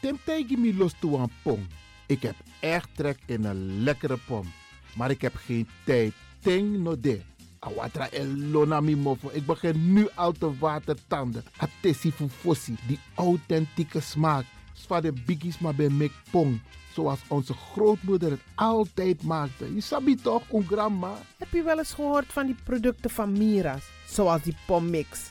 Tim tegi mi los toe aan pom. Ik heb echt trek in een lekkere pom. Maar ik heb geen tijd. Ting no de. Awatra elona mi mofo. Ik begin nu al te watertanden. Atesi fufosi. Die authentieke smaak. Zwa de biggies maar bij mek pom. Zoals onze grootmoeder het altijd maakte. Je sabi toch, een grandma? Heb je wel eens gehoord van die producten van Mira's? Zoals die pommix.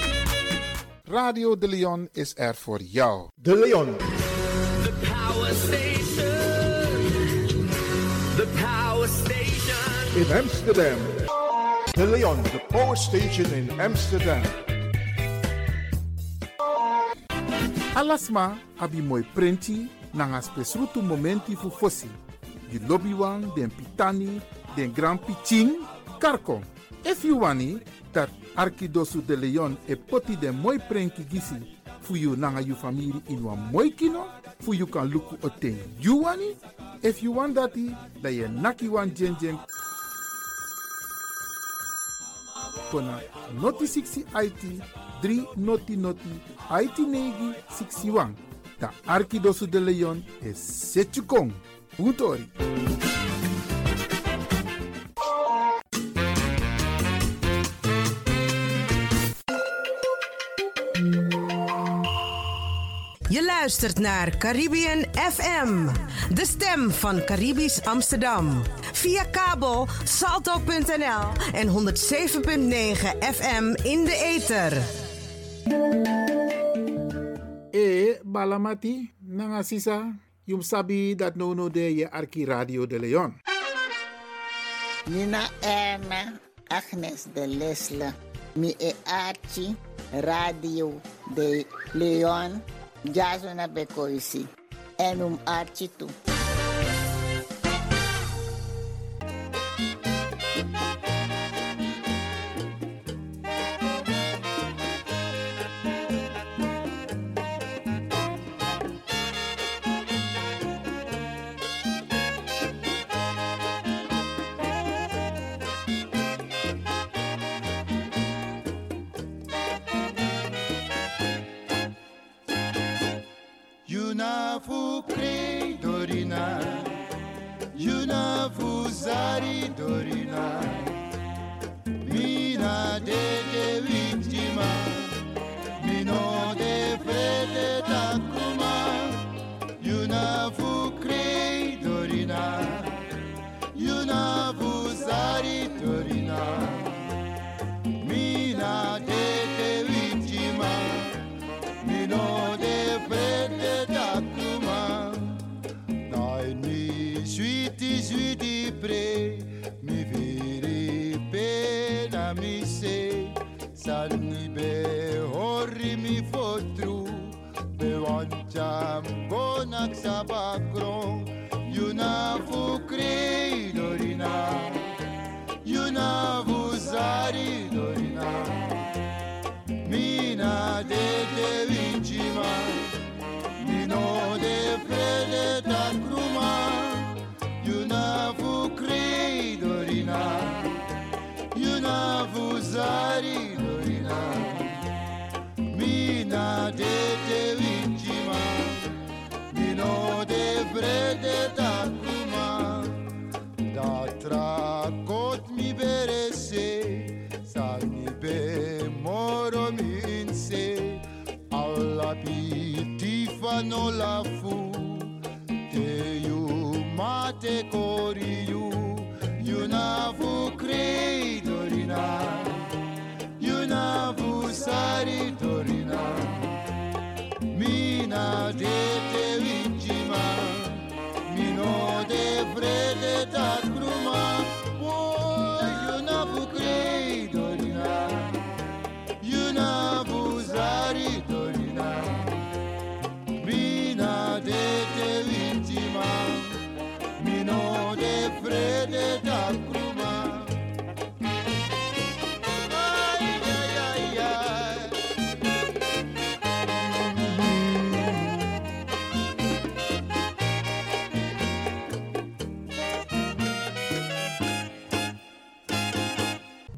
Radio De Leon is er voor jou. De Leon. The power station. The power station. in Amsterdam. De Leon, the power station in Amsterdam. Alasma abi moi prenti nanga spesrutu momenti fu fosi. Di lobby den pitani, den grand piching, karko. If you wani, dat Arkidosu de Leon e poti den moi prenki gisi fu you nanga you family in wan moi kino, fu you kan luku oten you wani. If you want dati, da ye naki wan jen jen kona noti 60 IT 3 noti noti IT negi 61. Da de Leon is Setchukong. Utori. Je luistert naar Caribbean FM, de stem van Caribisch Amsterdam. Via kabel salto.nl en 107.9 FM in de ether. E balamati nanga sisa yum sabi dat no no de je Arki Radio de Leon. Nina Erna Agnes de Lesle. Mi e Archie Radio de Leon. Jazona Bekoisi. En um Archie Be one jam bonak sa bagrong Yuna vu kri dorina Yuna vu zari Mina de te vu kri dorina vu zari dorina Mina de te vincima Mino de frede ta cruma Da tracot mi berese Sani be moro mi inse Alla pitifa no la fu Te you mate kori you You na sari dorina Mina de te vincima Mino de frede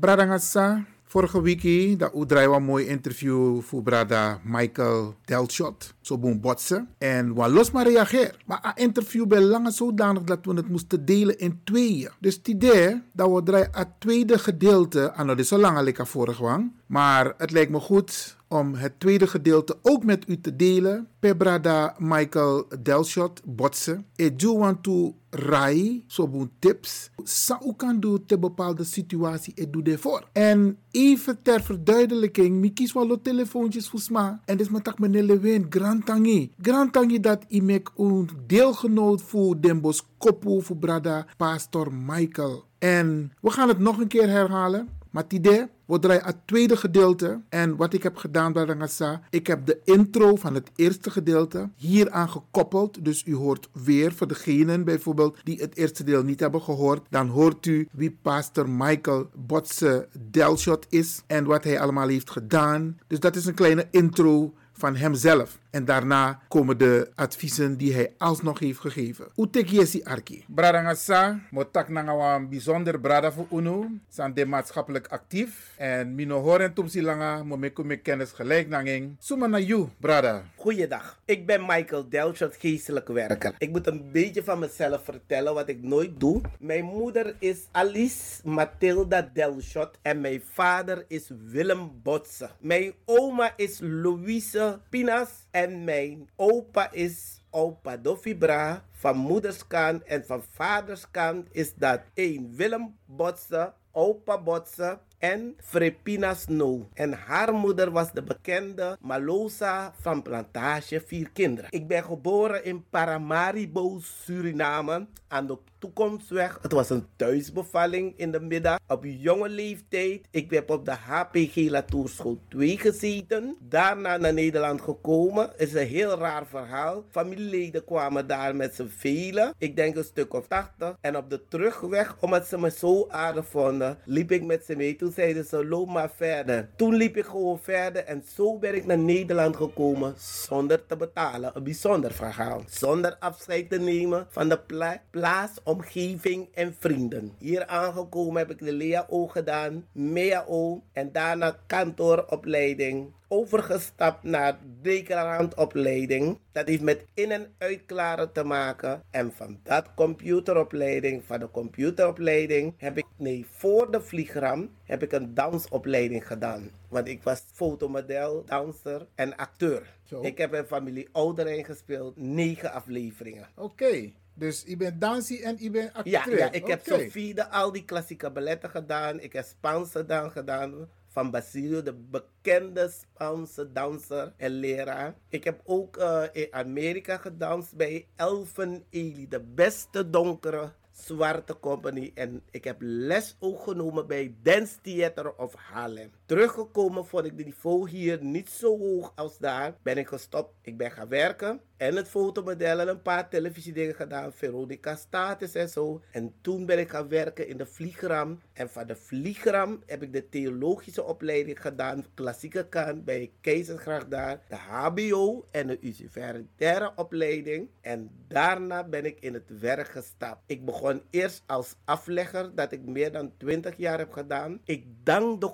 Brada Ngassa, vorige week dat u mooi interview voor brada Michael Delshot. Zo boem botsen. En wat los maar reageer. Maar een interview bij lange zodanig dat we het moesten delen in tweeën. Dus het idee dat we draaien het tweede gedeelte. aan het is zo lang vorig wang. Maar het lijkt me goed om het tweede gedeelte ook met u te delen. Per brada Michael Delshot botsen. Ik doe want to rai, zo boen tips. Sa u kan doen te bepaalde situatie, ik doe daarvoor. En even ter verduidelijking, mi kies wel telefoontjes voor sma. En dus met tak meneer Lewin, Grand Tangi. Grand Tangi dat ik een deelgenoot voor Den Bos Kopu voor brada Pastor Michael. En we gaan het nog een keer herhalen. Maar het idee, we draaien het tweede gedeelte. En wat ik heb gedaan bij Rangasa, ik heb de intro van het eerste gedeelte hieraan gekoppeld. Dus u hoort weer voor degenen bijvoorbeeld die het eerste deel niet hebben gehoord. Dan hoort u wie pastor Michael Botse Delshot is en wat hij allemaal heeft gedaan. Dus dat is een kleine intro van hemzelf. En daarna komen de adviezen die hij alsnog heeft gegeven. Utekiesi Arki. Bradangasa, motak een bijzonder brada voor UNO. Zijn de maatschappelijk actief. En mino horen tumsi langa, mo me kume kennis gelijk nanging. Suma na you, brada. Goeiedag, ik ben Michael Delshot, geestelijk werker. Ik moet een beetje van mezelf vertellen wat ik nooit doe. Mijn moeder is Alice Mathilda Delshot en mijn vader is Willem Botse. Mijn oma is Louise Pinas en mijn opa is opa Doffie Bra. Van moederskant en van vaderskant is dat één Willem Botse, opa Botse en Frepina Snow. En haar moeder was de bekende Malosa van Plantage Vier Kinderen. Ik ben geboren in Paramaribo, Suriname, aan de toekomstweg. Het was een thuisbevalling in de middag. Op jonge leeftijd. Ik heb op de HPG Latour 2 gezeten. Daarna naar Nederland gekomen. Is een heel raar verhaal. Familieleden kwamen daar met z'n velen. Ik denk een stuk of 80. En op de terugweg, omdat ze me zo aardig vonden, liep ik met ze mee. Toen zeiden ze, loop maar verder. Toen liep ik gewoon verder. En zo ben ik naar Nederland gekomen zonder te betalen. Een bijzonder verhaal. Zonder afscheid te nemen van de pla plaats, omgeving en vrienden. Hier aangekomen heb ik de LEAO gedaan, MEAO en daarna kantooropleiding. Overgestapt naar declarantopleiding. Dat heeft met in- en uitklaren te maken. En van dat computeropleiding, van de computeropleiding, heb ik, nee, voor de vliegram heb ik een dansopleiding gedaan. Want ik was fotomodel, danser en acteur. Zo. Ik heb in familie Ouderijn gespeeld, negen afleveringen. Oké, dus je bent dansie en je bent acteur. Ja, ja ik heb. Sofie de al die klassieke balletten gedaan. Ik heb Spaanse dan gedaan van Basilio, de bekende Spaanse danser en leraar. Ik heb ook eh, in Amerika gedanst bij Elfen Ely, de beste donkere zwarte company. En ik heb les ook genomen bij Dance Theater of Harlem. Teruggekomen vond ik de niveau hier niet zo hoog als daar. Ben ik gestopt. Ik ben gaan werken. En het fotomodel en een paar televisiedingen gedaan. Veronica Status en zo. En toen ben ik gaan werken in de vliegram. En van de vliegram heb ik de theologische opleiding gedaan. Klassieke kant bij Keizersgracht daar. De HBO en de universitaire opleiding. En daarna ben ik in het werk gestapt. Ik begon eerst als aflegger. Dat ik meer dan 20 jaar heb gedaan. Ik dank de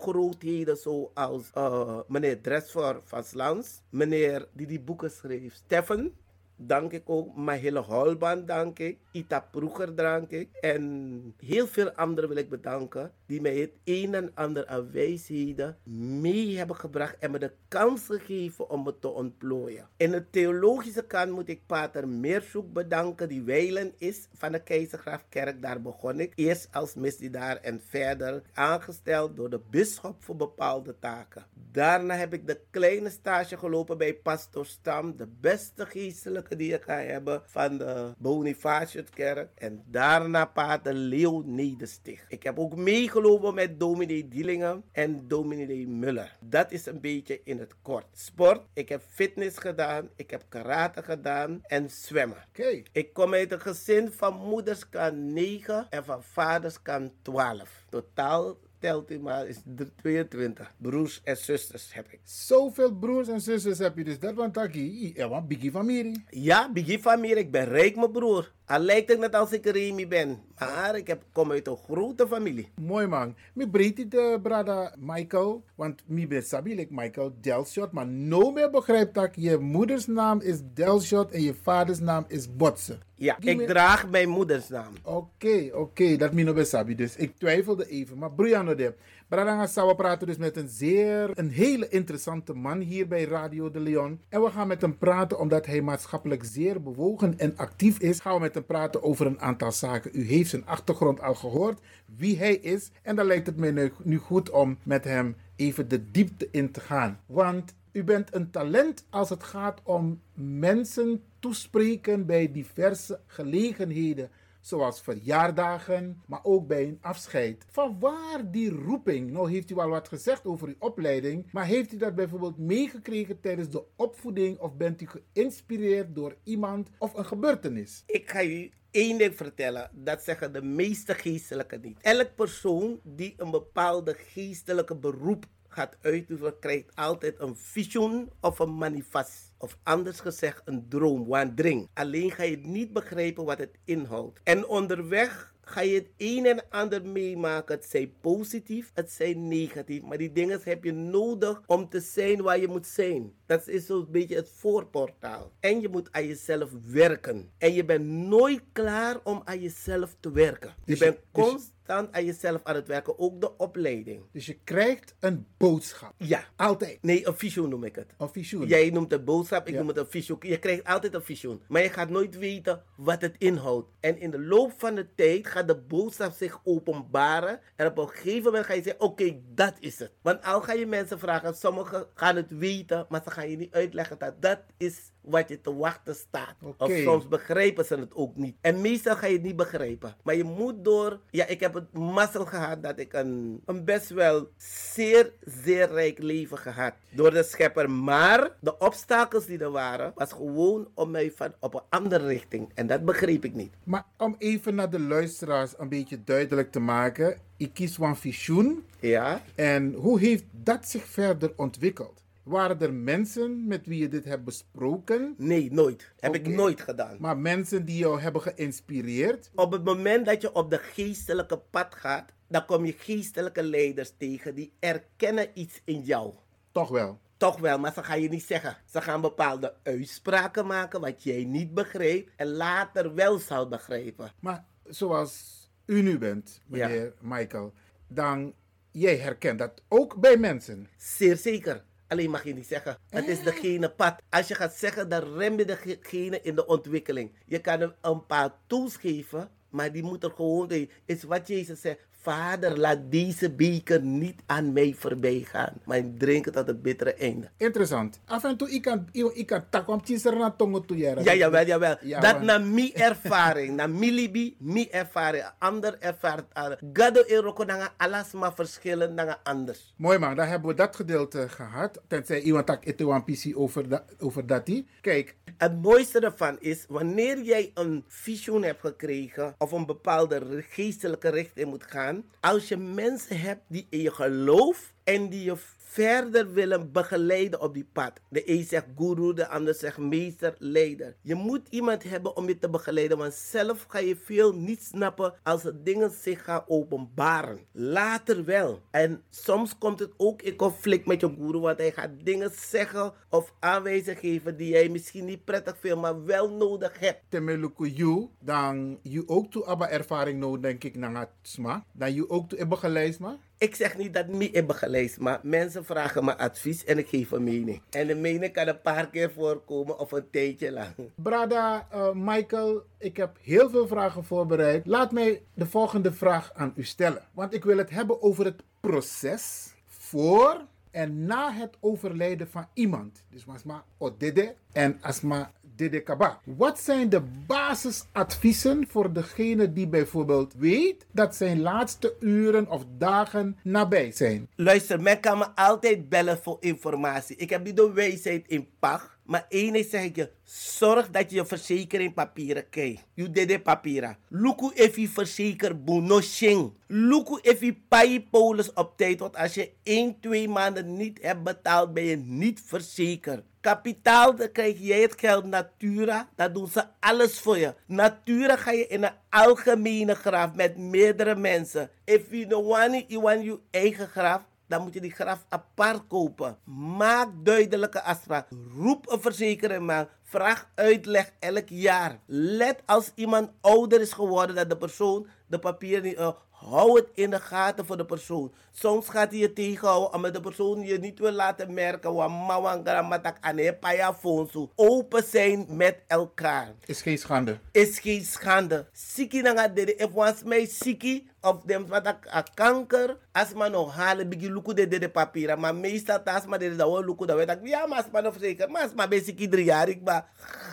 grootheden zoals eh, meneer Dresfor van Slans. Meneer die die boeken schreef. Steffen dank ik ook. Mahele Holban dank ik. Ita Proeger dank ik. En heel veel anderen wil ik bedanken. Die mij het een en ander aan wijsheden mee hebben gebracht. En me de kans gegeven om het te ontplooien. In de theologische kant moet ik Pater Meerzoek bedanken. Die wijlen is van de Keizergraafkerk. Daar begon ik. Eerst als misdienaar en verder aangesteld door de bisschop voor bepaalde taken. Daarna heb ik de kleine stage gelopen bij Pastor Stam. De beste geestelijke die ik ga hebben van de Bonifatiuskerk. En daarna pater Leo Nederstig. Ik heb ook meegelopen met dominee Dielingen en dominee Muller. Dat is een beetje in het kort. Sport, ik heb fitness gedaan, ik heb karate gedaan en zwemmen. Oké. Ik kom uit een gezin van moeders kan 9 en van vaders kan 12. Totaal telt u maar, is 22. Broers en zusters heb ik. Zoveel broers en zusters heb je dus. Dat want taki, ja, want biggie familie. Ja, Biggie meer, ik ben rijk mijn broer. Al lijkt het net als ik Remy ben. Maar ik heb, kom uit een grote familie. Mooi man. Mi breed de brada Michael. Want mi ben sabi like Michael Delshot. Maar no meer begrijpt dat je moeders naam is Delshot en je vaders naam is Botse. Ja, ik me- draag mijn moeders naam. Oké, oké, dat mi no be sabi. Dus ik twijfelde even. Maar Brianna de. Brada Sawa praten dus met een zeer, een hele interessante man hier bij Radio de Leon. En we gaan met hem praten omdat hij maatschappelijk zeer bewogen en actief is. Gaan we met hem praten over een aantal zaken. U heeft zijn achtergrond al gehoord, wie hij is. En dan lijkt het nu, nu goed om met hem even de diepte in te gaan. Want u bent een talent als het gaat om mensen toespreken bij diverse gelegenheden zoals verjaardagen, maar ook bij een afscheid. Van waar die roeping? Nou heeft u al wat gezegd over uw opleiding, maar heeft u dat bijvoorbeeld meegekregen tijdens de opvoeding of bent u geïnspireerd door iemand of een gebeurtenis? Ik ga u één ding vertellen. Dat zeggen de meeste geestelijken niet. Elk persoon die een bepaalde geestelijke beroep gaat uitoefenen, krijgt altijd een visioen of een manifest. Of anders gezegd, een droom, wandering. Alleen ga je niet begrijpen wat het inhoudt. En onderweg ga je het een en ander meemaken. Het zij positief, het zij negatief. Maar die dingen heb je nodig om te zijn waar je moet zijn. Dat is zo'n beetje het voorportaal. En je moet aan jezelf werken. En je bent nooit klaar om aan jezelf te werken. Je Dus bent dus- constant aan jezelf aan het werken. Ook de opleiding. Dus je krijgt een boodschap. Ja. Altijd. Nee, een visioen noem ik het. Een visioen. Jij noemt het boodschap, ik Ja. noem het een visioen. Je krijgt altijd een visioen. Maar je gaat nooit weten wat het inhoudt. En in de loop van de tijd gaat de boodschap zich openbaren. En op een gegeven moment ga je zeggen, oké, dat is het. Want al ga je mensen vragen, sommigen gaan het weten, maar ze gaan je niet uitleggen dat dat is wat je te wachten staat. Of soms begrijpen ze het ook niet. En meestal ga je het niet begrijpen. Maar je moet door... Ja, ik heb het mazzel gehad dat ik een, een best wel zeer, zeer rijk leven gehad. Door de schepper. Maar de obstakels die er waren, was gewoon om mij van op een andere richting. En dat begreep ik niet. Maar om even naar de luisteraars een beetje duidelijk te maken. Ik kies een visioen. Ja. En hoe heeft dat zich verder ontwikkeld? Waren er mensen met wie je dit hebt besproken? Nee, nooit. Heb ik nooit gedaan. Maar mensen die jou hebben geïnspireerd? Op het moment dat je op de geestelijke pad gaat, dan kom je geestelijke leiders tegen die erkennen iets in jou. Toch wel. Toch wel, maar ze gaan je niet zeggen. Ze gaan bepaalde uitspraken maken wat jij niet begreep en later wel zal begrijpen. Maar zoals u nu bent, meneer Michael, dan jij herkent dat ook bij mensen. Zeer zeker. Alleen mag je niet zeggen, het is degene pad. Als je gaat zeggen, dan rem je degene in de ontwikkeling. Je kan hem een paar tools geven, maar die moet er gewoon weten. Is wat Jezus zegt. Vader, laat deze beker niet aan mij voorbij gaan. Maar ik drink het tot het bittere einde. Interessant. Af en toe, ik kan, ik kan tak om tjisser na tongo toe jaren. Ja, jawel, jawel. Ja, dat na mi ervaring, na mi libi, mi ervaring. Ander ervaart aan. Gado eroko nanga alas maar verschillen nanga anders. Mooi man, dan hebben we dat gedeelte gehad. Tenzij iemand tak PC over, da, over dat die. Kijk, Het mooiste ervan is, wanneer jij een visioen hebt gekregen of een bepaalde geestelijke richting moet gaan, als je mensen hebt die in je geloof en die je verder willen begeleiden op die pad. De een zegt guru, de ander zegt meester, leider. Je moet iemand hebben om je te begeleiden, want zelf ga je veel niet snappen als de dingen zich gaan openbaren. Later wel. En soms komt het ook in conflict met je guru, want hij gaat dingen zeggen of aanwijzingen geven die jij misschien niet prettig vindt, maar wel nodig hebt. temeluku you, dan je ook toe ervaring nodig, denk ik, naar het sma. Dan je ook toe hebben geleid, maar. Ik zeg niet dat ik heb gelezen, maar mensen vragen me advies en ik geef een mening. En de mening kan een paar keer voorkomen of een tijdje lang. Brada eh, Michael, ik heb heel veel vragen voorbereid. Laat mij de volgende vraag aan u stellen. Want ik wil het hebben over het proces voor en na het overlijden van iemand. Dus Masma Odede en Asma Dede Kaba. Wat zijn de basisadviezen voor degene die bijvoorbeeld weet dat zijn laatste uren of dagen nabij zijn? Luister, men kan me altijd bellen voor informatie. Ik heb niet de wijsheid in pacht. Maar één is zeg ik je, zorg dat je je verzekering papieren krijgt. Je dede papieren. Luku je verzeker bono shing. Luku je pay polis op tijd. Want als je 1, 2 maanden niet hebt betaald, ben je niet verzekerd. Kapitaal, dan krijg jij het geld. Natura, daar doen ze alles voor je. Natura ga je in een algemene graf met meerdere mensen. If you don't want it, you want je eigen graf dan moet je die graf apart kopen. Maak duidelijke afspraak. Roep een verzekering man. Vraag uitleg elk jaar. Let als iemand ouder is geworden dat de persoon de papieren niet. eh, hou het in de gaten voor de persoon. Soms gaat hij je tegenhouden omdat de persoon je niet wil laten merken. Wa mawan gramatak ane paya fonsu. Open zijn met elkaar. Is geen schande. Is geen schande. Siki nanga dede. If wans mij siki of dem wat a, a kanker. Als man nog halen bigi luku de dede papieren. Maar meestal tas maar dede dat wel luku dat weet ik. Ja maar as man of zeker. Maar as maar ben siki drie jaar ik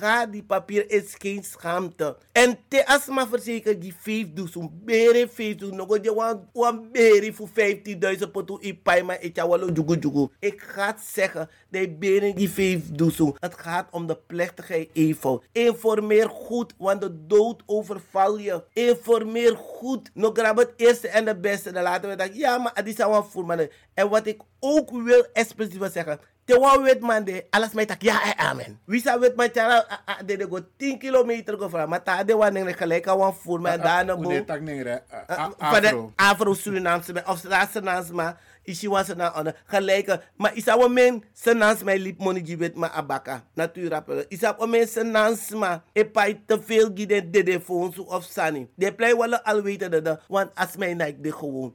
ga, die papier is geen schaamte. En te asma verzekerd die 5 duizend, bere 5 duizend, nog je wan, wan bere voor 15.000 potu i pai ma etja jugu jugu. Ik ga zeggen, de bere die 5 duizend. Het gaat om de plechtige eenvoud. Informeer goed, want de dood overval je. Informeer goed. Nog grab het eerste en de beste. Dan laten we dat, ja maar die zou wel voor mannen. En wat ik ook wil expliciet wil zeggen. Te wan wet man de, alles mij tak ja en amen. Wie zou wet man tjara, de de go 10 kilometer go van, maar ta de wan neng gelijk aan voor me en daarna Hoe bo. tak nengre? Uh, van de Afro Surinaamse men, of Surinaamse maar, isi was na on gelijke, maar isa wa men senans mij liep money jibet ma abaka, natura pel. Isa wa men senans ma, e pai te veel giden de de fonsu of sani. De play al weten dat, want als mij like de gewoon,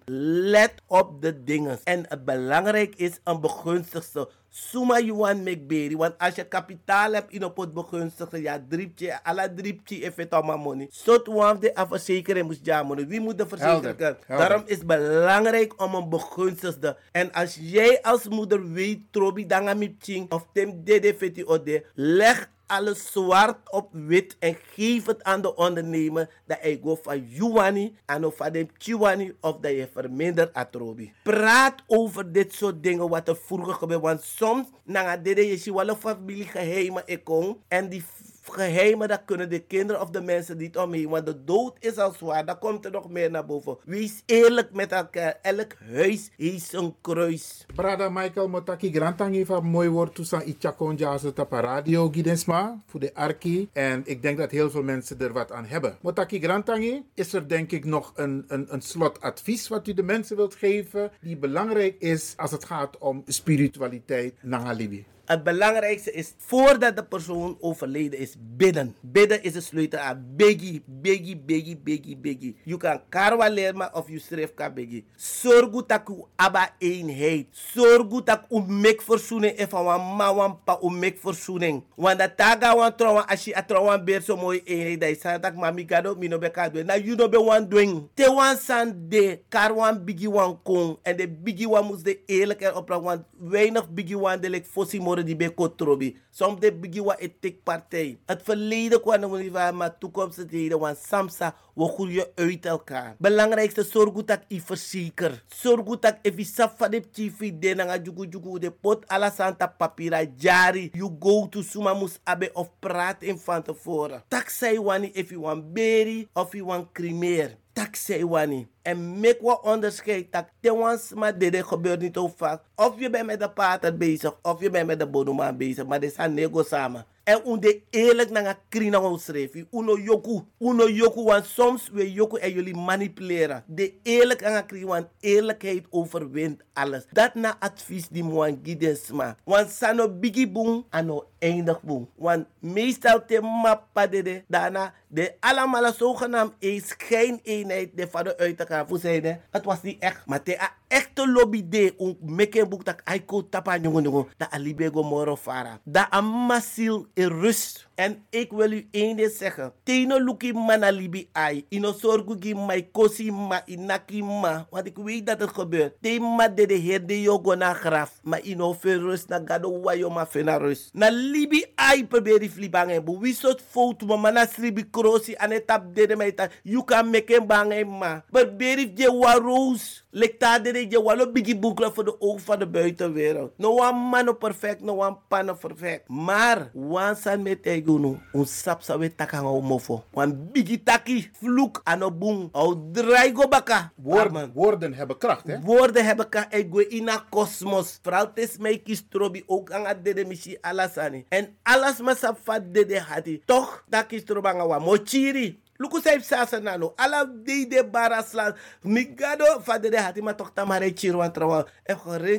let op de dingen. En het belangrijk is een begunstigste. Suma you want make want als je kapitaal hebt in op het begunstigde, ja, dripje, alla dripje, effect allemaal money. Zot one de afverzekering moest ja money. Wie moet de verzekeren? Helder. Daarom is het belangrijk om een begunstigde. En als jij als moeder weet, trobi danga mipching of tem dede feti ode, leg alles zwart op wit en geef het aan de ondernemer dat hij go van Juwani en of van de Chiwani of dat je vermindert atrobi. Praat over dit soort dingen wat er vroeger gebeurde, want soms na dede je wel een familie geheimen ikon en die geheimen, dat kunnen de kinderen of de mensen niet omheen. Want de dood is al zwaar, daar komt er nog meer naar boven. Wees eerlijk met elkaar. Elk huis heeft een kruis. Brada Michael Motaki Grantang heeft een mooi woord toestaan. Ichakon Jazo Tapa Radio Gidensma voor de Arki. En ik denk dat heel veel mensen er wat aan hebben. Motaki Grantangi, is er denk ik nog een, een, een wat u de mensen wilt geven. Die belangrijk is als het gaat om spiritualiteit naar Alibi. Het belangrijkste is, voordat de persoon overleden is, bidden. Bidden is de sleutel aan biggie, biggie, biggie, biggie, biggie. Je kan karwa leren of je schrijft kan biggie. Zorg dat u abba eenheid. Zorg dat u mek verzoening is van wan ma wan pa u mek verzoening. Want dat taga wan trouwen, als je trouwen beer zo mooi eenheid, dat is dat mami gado, mi no be ka. Na you no be wan doen. Te wan san de, kar wan biggie wan kong. En de biggie wan moest de eerlijk en oprecht, want weinig biggie wan de lek fossi moro die be kotrobi. Soms de biggie wan etik partij. Het verleden kwam niet van, maar toekomst het heden, want samsa, we groeien uit elkaar. Belangrijkste, zorg goed dat ik verzeker. Zorg goed dat ik saf van de tv de na jugu jugu de pot ala santa papira jari. You go to suma mus abe of praat in van tevoren. Tak say wani if you want berry of you want cremeer. Tak say wani. En make wat onderscheid. Tak te wans maar dit gebeurt niet zo vaak. Of je bent met de pater bezig, of je bent met de bodomaan bezig. Maar dit zijn nego samen. En unde eerlijk naar een krina schrijf. Uno yoku. Uno yoku. Want soms we yoku en jullie manipuleren. De eerlijk aan krina. Want eerlijkheid overwint alles. Dat na advies die moan gidensma. Want sano bigi boom. Ano eindig boom. Want meestal te mappa de daarna. De allemaal zogenaamd is geen eenheid. De vader uit elkaar. Voor zeiden. Het was niet echt. Maar te echte lobby de. Un meken boek dat aiko tapa jongen jongen. Dat alibego moro fara. Dat amasil in rust. En ik wil u één ding zeggen. Teno luki mana libi ai. Ino sorgu gi mai kosi ma inaki ma. Ik weet dat het gebeurt. Tema de de heer de yogo na graf. Maar ino veel rust na gado wayo ma fena rust. Na libi ai probeer die flibangen. Bu wie soort foto ma mana sribi krosi ane de de meita. You can make em bangen ma. Maar berif je de je walo bigi boekla voor de ogen van de buitenwereld. No one mano perfect, no one pano perfect. Maar, wan san met egunu, un sap sa we takanga o mofo. Wan bigi taki, vloek ano boom, au draai go baka. Woorden, woorden hebben kracht, hè? Woorden hebben ka ego ina kosmos. Vooral tes mij kies trobi ook aan het dede mishi alasani. En alles ma sap fat dede hati. Toch, dat kies trobanga wa mochiri. Luku saip sasa nano. Ala de barasla. Migado fade de hati ma toch tamare chirwan trawa.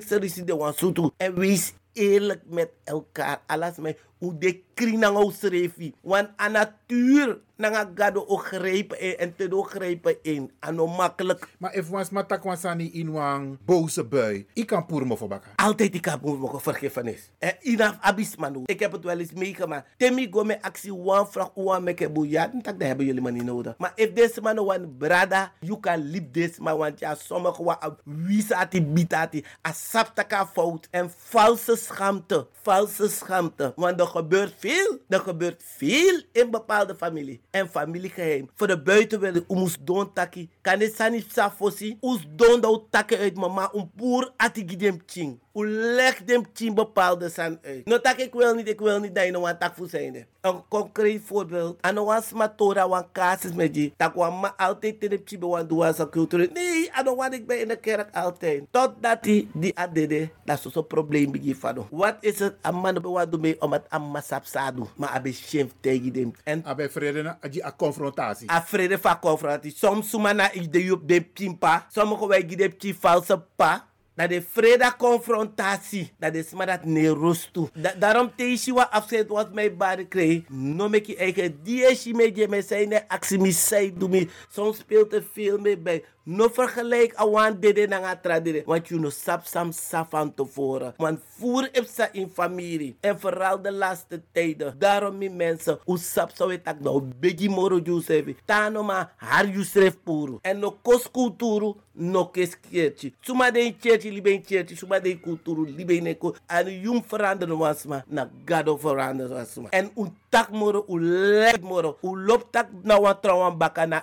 Se risi de wan sutu. En wees eerlijk met elkaar. Alas mij hoe de krinang schreef. Want aan natuur nanga gado o grijpen in en te do grijpen in. Ano makkelijk. Maar if was matak wansani in wang boze bui, ik kan poer me bakken. Altijd ik heb mogen vergiffenis. En inaf abis manu. Ik heb het wel eens meegemaakt. Temi go me actie one vraag one meke boeia. Dat dat hebben jullie maar niet nodig. Maar if deze man one brada, you can leave this man. Want ja, sommige wa wisa ati bitati. A saptaka fout. En valse schaamte. Valse schaamte. Want de gebeurt veel. Er gebeurt veel in bepaalde familie. En familiegeheim. Voor de buitenwereld, u moest don taki. Kan dit sani safosi? Us don dat takken uit mama. Un boer atigi dem ching. U legt dem ching bepaalde san uit. No tak ik wil niet, ik wil niet dat je nou een tak zijn. Een concreet voorbeeld. En nou was matora wan casus met je. Tak wan ma altijd in de chibe wan doa sa cultuur. Nee, don't want ik ben in de kerk altijd. Totdat die die adede, dat is zo'n probleem begin van. Wat is het? Een man be wat doen mee om het amma sap sadu. Maar abe schimpf tegen dem. En Abe vrede na aji a confrontatie. a vrede van confrontatie. Soms na ide op de pimpa. Sommige wij gide pti valse pa. Dat de vrede confrontatie. Dat is maar dat ne. Da daarom teesi wa wat mij baren kreeg. No mek je eigen die me je me zijn ne actie mi sei doe mi. Soms speelt er veel mee bij. No vergelijk awan dede na nga tradire. Want you no sap sam sap van tevoren. Want voer ipsa in familie. En vooral de laatste tijden. Daarom mi mensen. U sap zo het ak nou. Begi moro jusevi. Tano ma har jusref puru. En no kos kulturu. No kes kiertje. Suma de kiertje libe kiertje. Suma de kulturu libe neko. En jum veranderen wasma. Na gado veranderen wasma. En un tak moro. U lek moro. U lop tak na wan trouwan baka na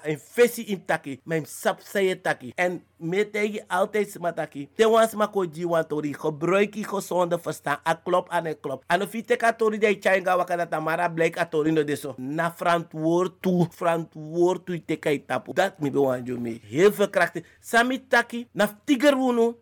in taki. Sap taki. En me tegen altijd sma taki. Te wan sma ko ji wan tori. Gebruik je gezonde verstand. A klop aan een klop. En of je teka tori de changa waka dat amara blijk a tori no deso. Na verantwoord toe. Verantwoord toe teka itapu. Dat mi be wan jo me. Heel veel krachten. Sami taki. Na tiger wunu.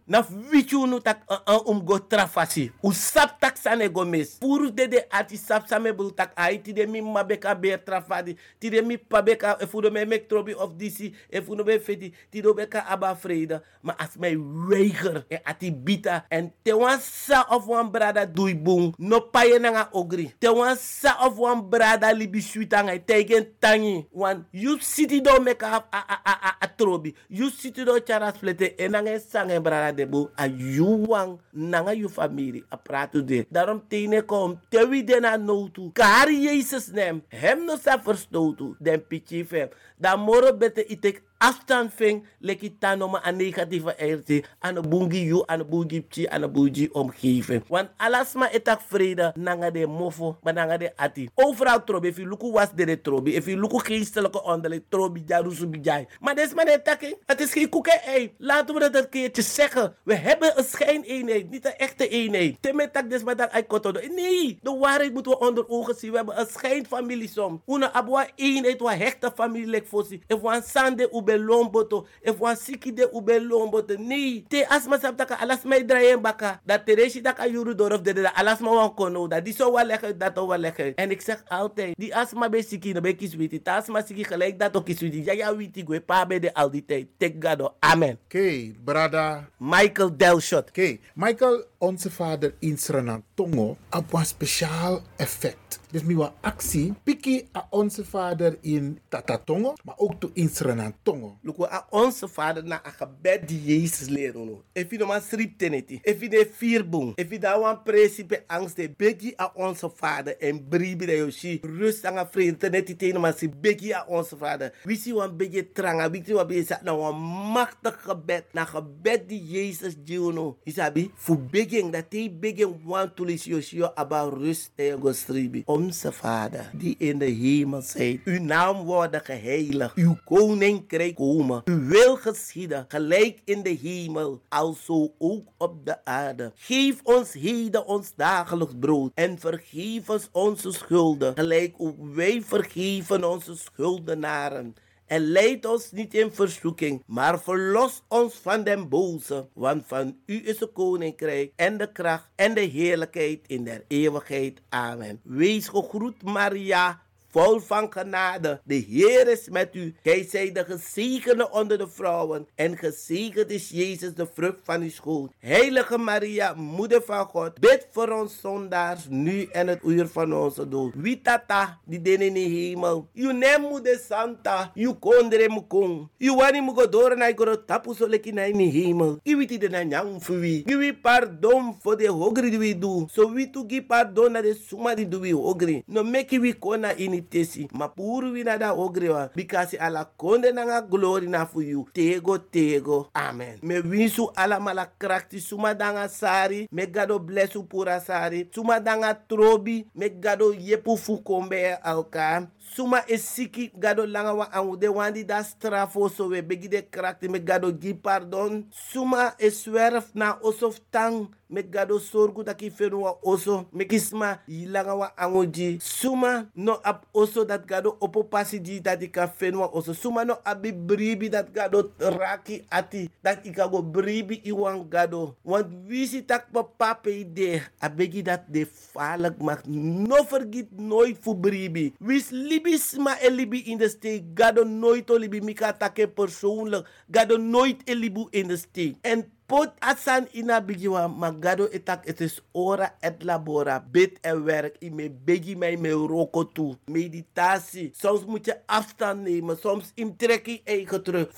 Tak uh, uh, um go trafasi. U sap tak sane go mes. Puru de de ati sap same tak ai ti de mi mabeka beer trafadi. Ti de mi pabeka efu de me mek trobi of disi. Efu no be feti. Ti do beka aba vrede. Maar als mij weiger. En ati bita. En te wan sa of wan brada dui bung. No paye nanga ogri. Te wan sa of wan brada libi suitanga. Tegen tangi. Wan you city do meka a, a, a, a, a trobi. You city do charas flete. En nanga sange brada debu. A you wan nanga you family. A pratu de. Daarom tene kom. Te wie de na notu. Kar Jezus nem. Hem no sa verstotu. Den pichi fem. Dan moro bete itek afstand ving leki tanoma aan negatieve energie aan de bungi you aan de bungi pchi aan de omgeving. Want alles maar etak vrede nanga de mofo maar nanga de ati. Overal trobi if you look was de trobi if you look geestelijke onderling trobi jarusu bijai maar des maar de takking het is geen koeken ei laten we dat een keertje zeggen. We hebben een schijneenheid niet een echte eenheid. Temme tak des maar dat ai kotodo. Nee de waarheid moeten we onder ogen zien. We hebben een schijnfamilie som. Una abwa eenheid wa hechte familie lek fosi if wan sande ube lomboto. If wan siki de ube lomboto. Nee te asma sap taka alas mai draien baka dat tereshi taka yuru dorof de de alas ma wan kono dat die zo wel leggen dat wel leggen en ik zeg altijd die asma be siki no be kiswiti. Ta asma siki gelijk dat ook kiswiti. Ja ja witi gwe pa be de al die tijd. Tek gado amen. Oké, brada. Michael Delshot. Oké, Michael, onze vader in Suriname, Tongo, op een speciaal effect. Dus mi wa actie, piki a onze vader in Tatatongo, maar ook to in Suriname, Tongo. Look, a onze vader na a gebed die Jezus leren no. You no man srip teneti, you de vierbong, if you da principe angst de begi a onze vader en bribi de yoshi, rust aan a vrede teneti teno man si begi a onze vader. Wie si wan begi tranga, wie si wan begi sa na wan machtig gebed, na gebed die Jezus dio no. Isabi, fu beging, dat hij beging wan tulis yoshi yo rust en go stribi. Onze vader, die in de hemel zijt, uw naam worden geheiligd, uw koninkrijk komen, uw wil geschieden, gelijk in de hemel, alzo ook op de aarde. Geef ons heden ons dagelijks brood en vergeef ons onze schulden, gelijk ook wij vergeven onze schuldenaren. En leid ons niet in verzoeking, maar verlos ons van den boze. Want van u is het koninkrijk en de kracht en de heerlijkheid in der eeuwigheid. Amen. Wees gegroet Maria, vol van genade. De Heer is met u. Gij de gezegende onder de vrouwen. En gezegend is Jezus, de vrucht van uw schoot. Heilige Maria, moeder van God, bid voor ons zondaars, nu en het uur van onze dood. Wie tata, die den in de hemel. You nem moeder Santa, you kondre mukong. You wani mugodore na igoro tapu in de hemel. De we pardon voor de hogri die we do. So we to give pardon na de suma die we hogri. No make we kona in it tesi. Ma puru wina da ogrewa. Bikasi ala konde nanga glory na for you. Tego tego. Amen. Me winsu ala mala krakti suma danga sari. Me gado blessu pura sari. Suma danga trobi. Me gado yepu fu kombe alka. Suma e siki gado langa wa angude wandi da strafo so we begi de krakti me gado gi pardon. Suma e swerf na osof tang me gado sorgu taki fenu wa oso me kisma yilanga wa angoji suma no ap oso dat gado opo pasi di dat ika fenu wa oso. Suma no abi bribi dat gado raki ati dat ika go bribi iwan gado. Want wisi tak papa pe de abegi dat de falak mak no vergiet nooit fu bribi. Wis libi sma e libi in de steek. Gado nooit o libi mika take persoonlijk. Gado nooit e libu in de steek. En Pot asan ina bigiwa magado etak het is ora et labora. Bid en werk in me begi mij me roko toe meditatie. Soms moet je afstand nemen. Soms in trekkie eigen terug.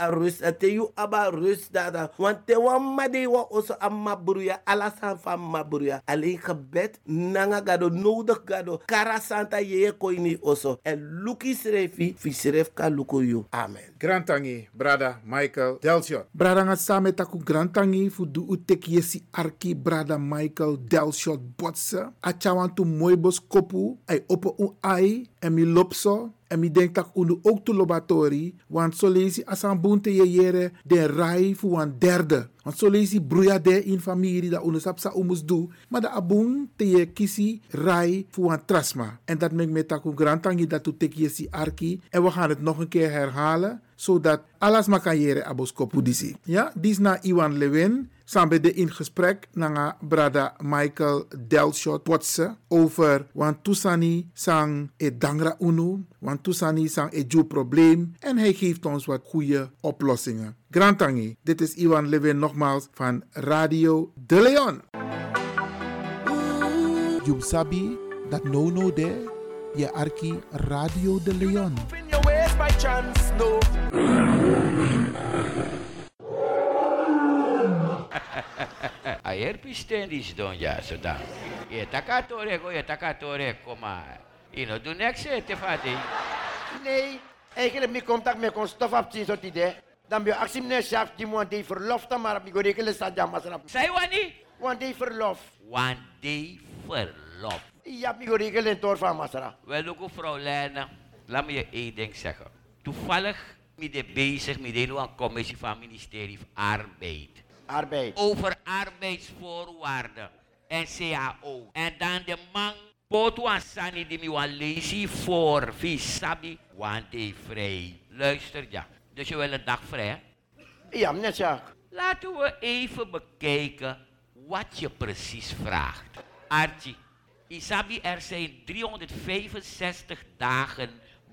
A rust en te you aba rust dada. Want te wan made wa oso amma bruya alasan van mabruya. Alleen gebed nanga gado nodig gado. Kara santa ye koini oso. En luki srefi fi sref ka luko you amen. Grantangi, brada Michael Delshot. Brada nga samen taku grantangi fu du utek yesi arki brada Michael Delshot botse. Achawan tu mooi bos kopu, ay opo un ai, en mi lopso, en mi denk tak unu ook tu lobatori, want so lezi asan bunte ye yere den rai fu wan derde. Want so lezi bruya de in familie da unu sapsa umus du, maar da abun te ye kisi rai fu wan trasma. En dat mek me taku grantangi dat tu tek yesi arki, en we gaan het nog een keer herhalen, zodat alles maar kan jere abos kopu disi. Ja, dis na Iwan Lewin, samen de in gesprek na brada Michael Delshot Potse over want Tusani sang e dangra unu, want Tusani sang e ju probleem en hij geeft ons wat goede oplossingen. Grantangi, dit is Iwan Lewin nogmaals van Radio De Leon. You sabi dat no no de je arki Radio De Leon. In your ways by chance, no. Ayer pistenis don ya soda. Ye takatore go ye takatore koma. Ino do next te fadi. Nee, eigenlijk mi contact met kon stof op zien soort idee. Dan ben je actie meneer chef die moet die verlof dan maar op die goede staat ja maar snap. Say wani? Want die verlof. One day verlof. Ja, mi goede in tor van Masra. Wel ook mevrouw Lena, laat me je één ding zeggen. Toevallig ben ik bezig met een commissie van het ministerie van Arbeid. Arbeid. Over arbeidsvoorwaarden en CAO. En dan de man Potu Sani die me lezen voor Visabi, want hij vrij. Luister ja. Dus je wil een dag vrij? hè? Ja, meneer Sjaak. Laten we even bekijken wat je precies vraagt. Archie, Isabi, er zijn 365 dagen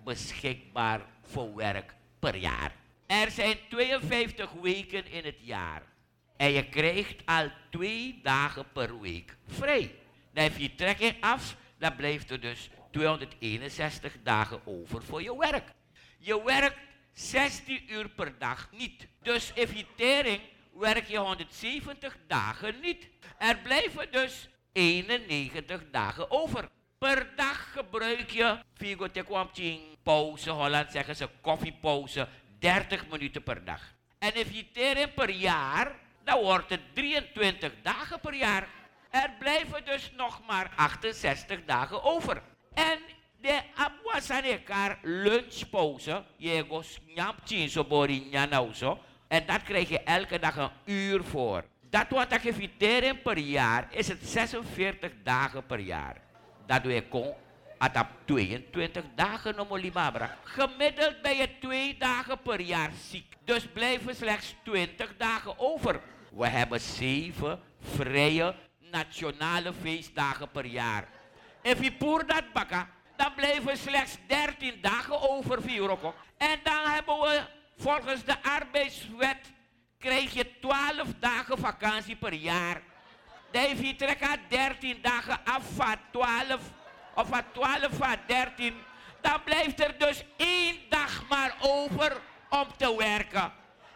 beschikbaar voor werk per jaar. Er zijn 52 weken in het jaar. En je krijgt al twee dagen per week vrij. Dan heb je trekking af, dan blijft er dus 261 dagen over voor je werk. Je werkt 16 uur per dag niet. Dus effectering werk je 170 dagen niet. Er blijven dus 91 dagen over. Per dag gebruik je, Figo Tekwamching, pauze, Holland zeggen ze koffiepauze, 30 minuten per dag. En effectering per jaar, dan wordt het 23 dagen per jaar. Er blijven dus nog maar 68 dagen over. En de abwasanekar lunchpauze, je goes nyamchin so bori nyanauso. En dat krijg je elke dag een uur voor. Dat wat ik eviteren per jaar is het 46 dagen per jaar. Dat kon atap 22 dagen no molibabra. Gemiddeld ben je twee dagen per jaar ziek. Dus blijven slechts 20 dagen over. We hebben zeven vrije nationale feestdagen per jaar. If je poer dat bakken, dan blijven slechts 13 dagen over Viroko. En dan hebben we volgens de arbeidswet krijg je 12 dagen vakantie per jaar. Dan heeft je trekken 13 dagen af van 12 of van 12 van 13. Dan blijft er dus één dag maar over om te werken.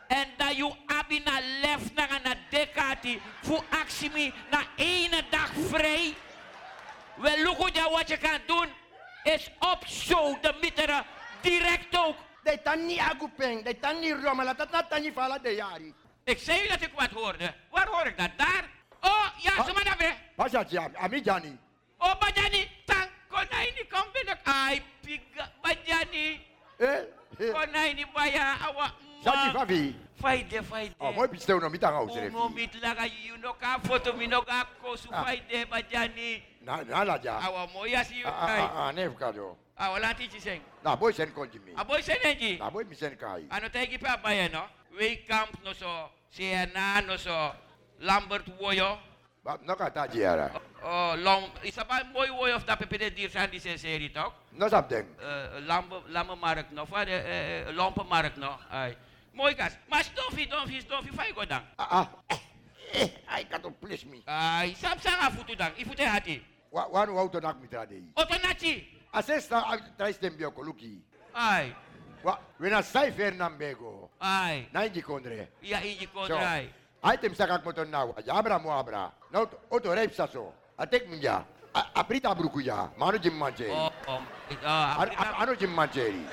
En dat je abina lef naar een dekati voor actie na één dag vrij. Wel, look wat je wat je kan doen. is op zo de mitteren direct ook. Dat kan niet agupeng, dat kan niet rommelen, dat dat kan niet vallen de jari. Ik zei dat ik wat hoorde. Waar hoor ik dat? Daar? Oh, ja, ze maar naar weg. Pas dat ja, Amidjani. Oh, Bajani, tang, konijni, kom binnen. Ai, piga, Bajani. Eh? Konijni, baya, awa. Zati favi. Faide, faide. Oh, mooi pistel no mitang aus Uno refi. mit laga yuno ka foto mino ka kosu Ah. faide, Bajani. Na na la ja. Awa moya si Ah ay. ah ah, nef kado. Awa lanti ci seng. Na boy sen konjimi. Aboy senenji. Na boy misen kai. Ano tegi pa baya no? We camp no so, Siena no so, Lambert Woyo. Ba no ka ta jiara. Oh, long, isa pa mooi woy of dat pepede dier zijn die zijn serie toch? No sap deng. Uh, lampe, lampenmarkt no, van de uh, lampenmarkt no. Ay. Mooi gas. Maar stoffie, stoffie, stoffie, fai go dan. Ah ah. Eh, ai ka to please me. Ay, sap sanga futu dan, ifute hati. Wa wa no auto nak mitra dei. Otonachi. Asesta trais dem bio koluki. Ay. Wa wena sai fer nambego. Ay. Na inji kondre. Ja, inji So, Άιτε ψάχα με τον άγου. Αγιάμπρα μου άμπρα. Να ότο ρε ψάσω. Ατέκ μου γεια. Απρί τα μπρουκουλιά. Μάνο και μαντζέρι. Άνω και μαντζέρι.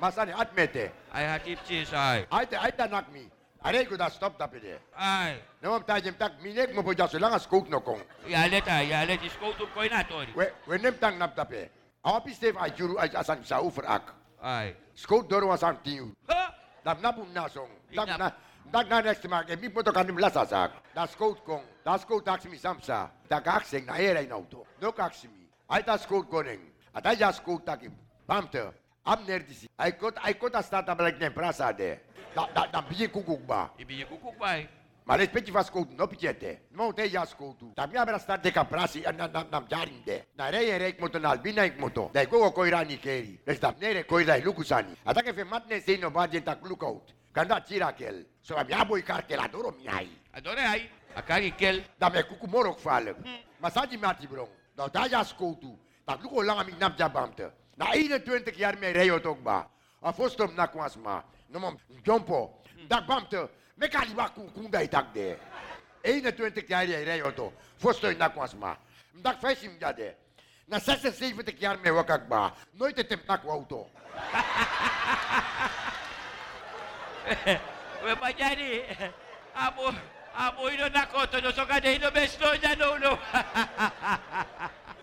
Masane atmete. Ay hatip çiş ay. Ay da ay da nak mi. Arey kuda stop da pide. Ay. Ne mom tajem tak minek mo poja sulang skok no kong. Ya le ta ya le skok tu koi na tori. We we nem tang nap tape. Awa pistef ay juru ay asak sa ufer ak. Ay. Skok doru asam tiu. Ha. Dam napum nasong. Dam na dak na next mak. E mi poto kanim lasa sak. Da scout kong. Da scout tax mi samsa. Da kakseng na era in auto. No kaksimi. Ay ta scout koneng. Ata ja scout takim. Pamte. Am nerdisi. Ay kot ay kot astata balik nem prasa de. Da da da bije kukuk ba. Ibi je koekoek bij. Maar les petje van schoot, no pichete. No te ja schoot. Tam ja bra start de kaprasi na na na jarin de. Na rei rei moto na albina ik moto. Dai go ko irani keri. Les tam nere ko dai lukusani. Ata ke fe matne se no budget tak lookout. Kanda tira kel. So am ja boy kartel adoro mi ai. Adore ay. Akari kel. Da me kuku morok falek. Masaji mati brong. Da da ja schoot. Tak luko lang ami nap jabamte. Na 21 jaar me rei ook ba. A fostom na kwasma. No mom jompo. Tak bamte. Me kali ba ku kunda itak de. 21 jaar jij rij auto. Fostom na kwasma. Mdak fesim jade. Na 76 jaar me wakak ba. Nooit het hem nak auto. We pa jadi. Abo, abo ino nakoto no so kade ino besto ya no no.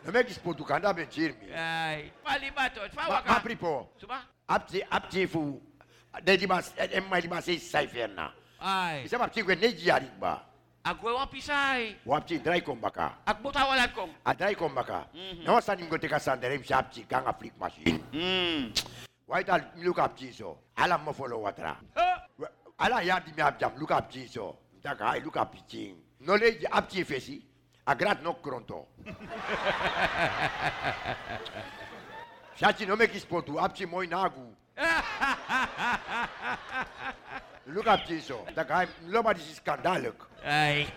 No me kis potu kanda ben chirmi. Ay, pali bato, fa Ma, waka. ma pripo. Suba? Apti apti fu. De di mas em mai di mas sei cipher na. Ay. Isa apti ko ne jari ba. Ako wa pisay. Wapti drai kom baka. Akbo tawalan kong. Adai kom baka. Mhm. No sa ningo te kasanderem sapti kanga flick machine. Mm. Wait al look up jiso. Ala mo follow watra. We- Ala ya di mi abjam look up jiso. Taka ai look up piching. No le apti fesi. Agrat no kronto. Shachi no me kispotu apti moi nagu. Look up jiso. Taka ai loba di skandalek. Ay.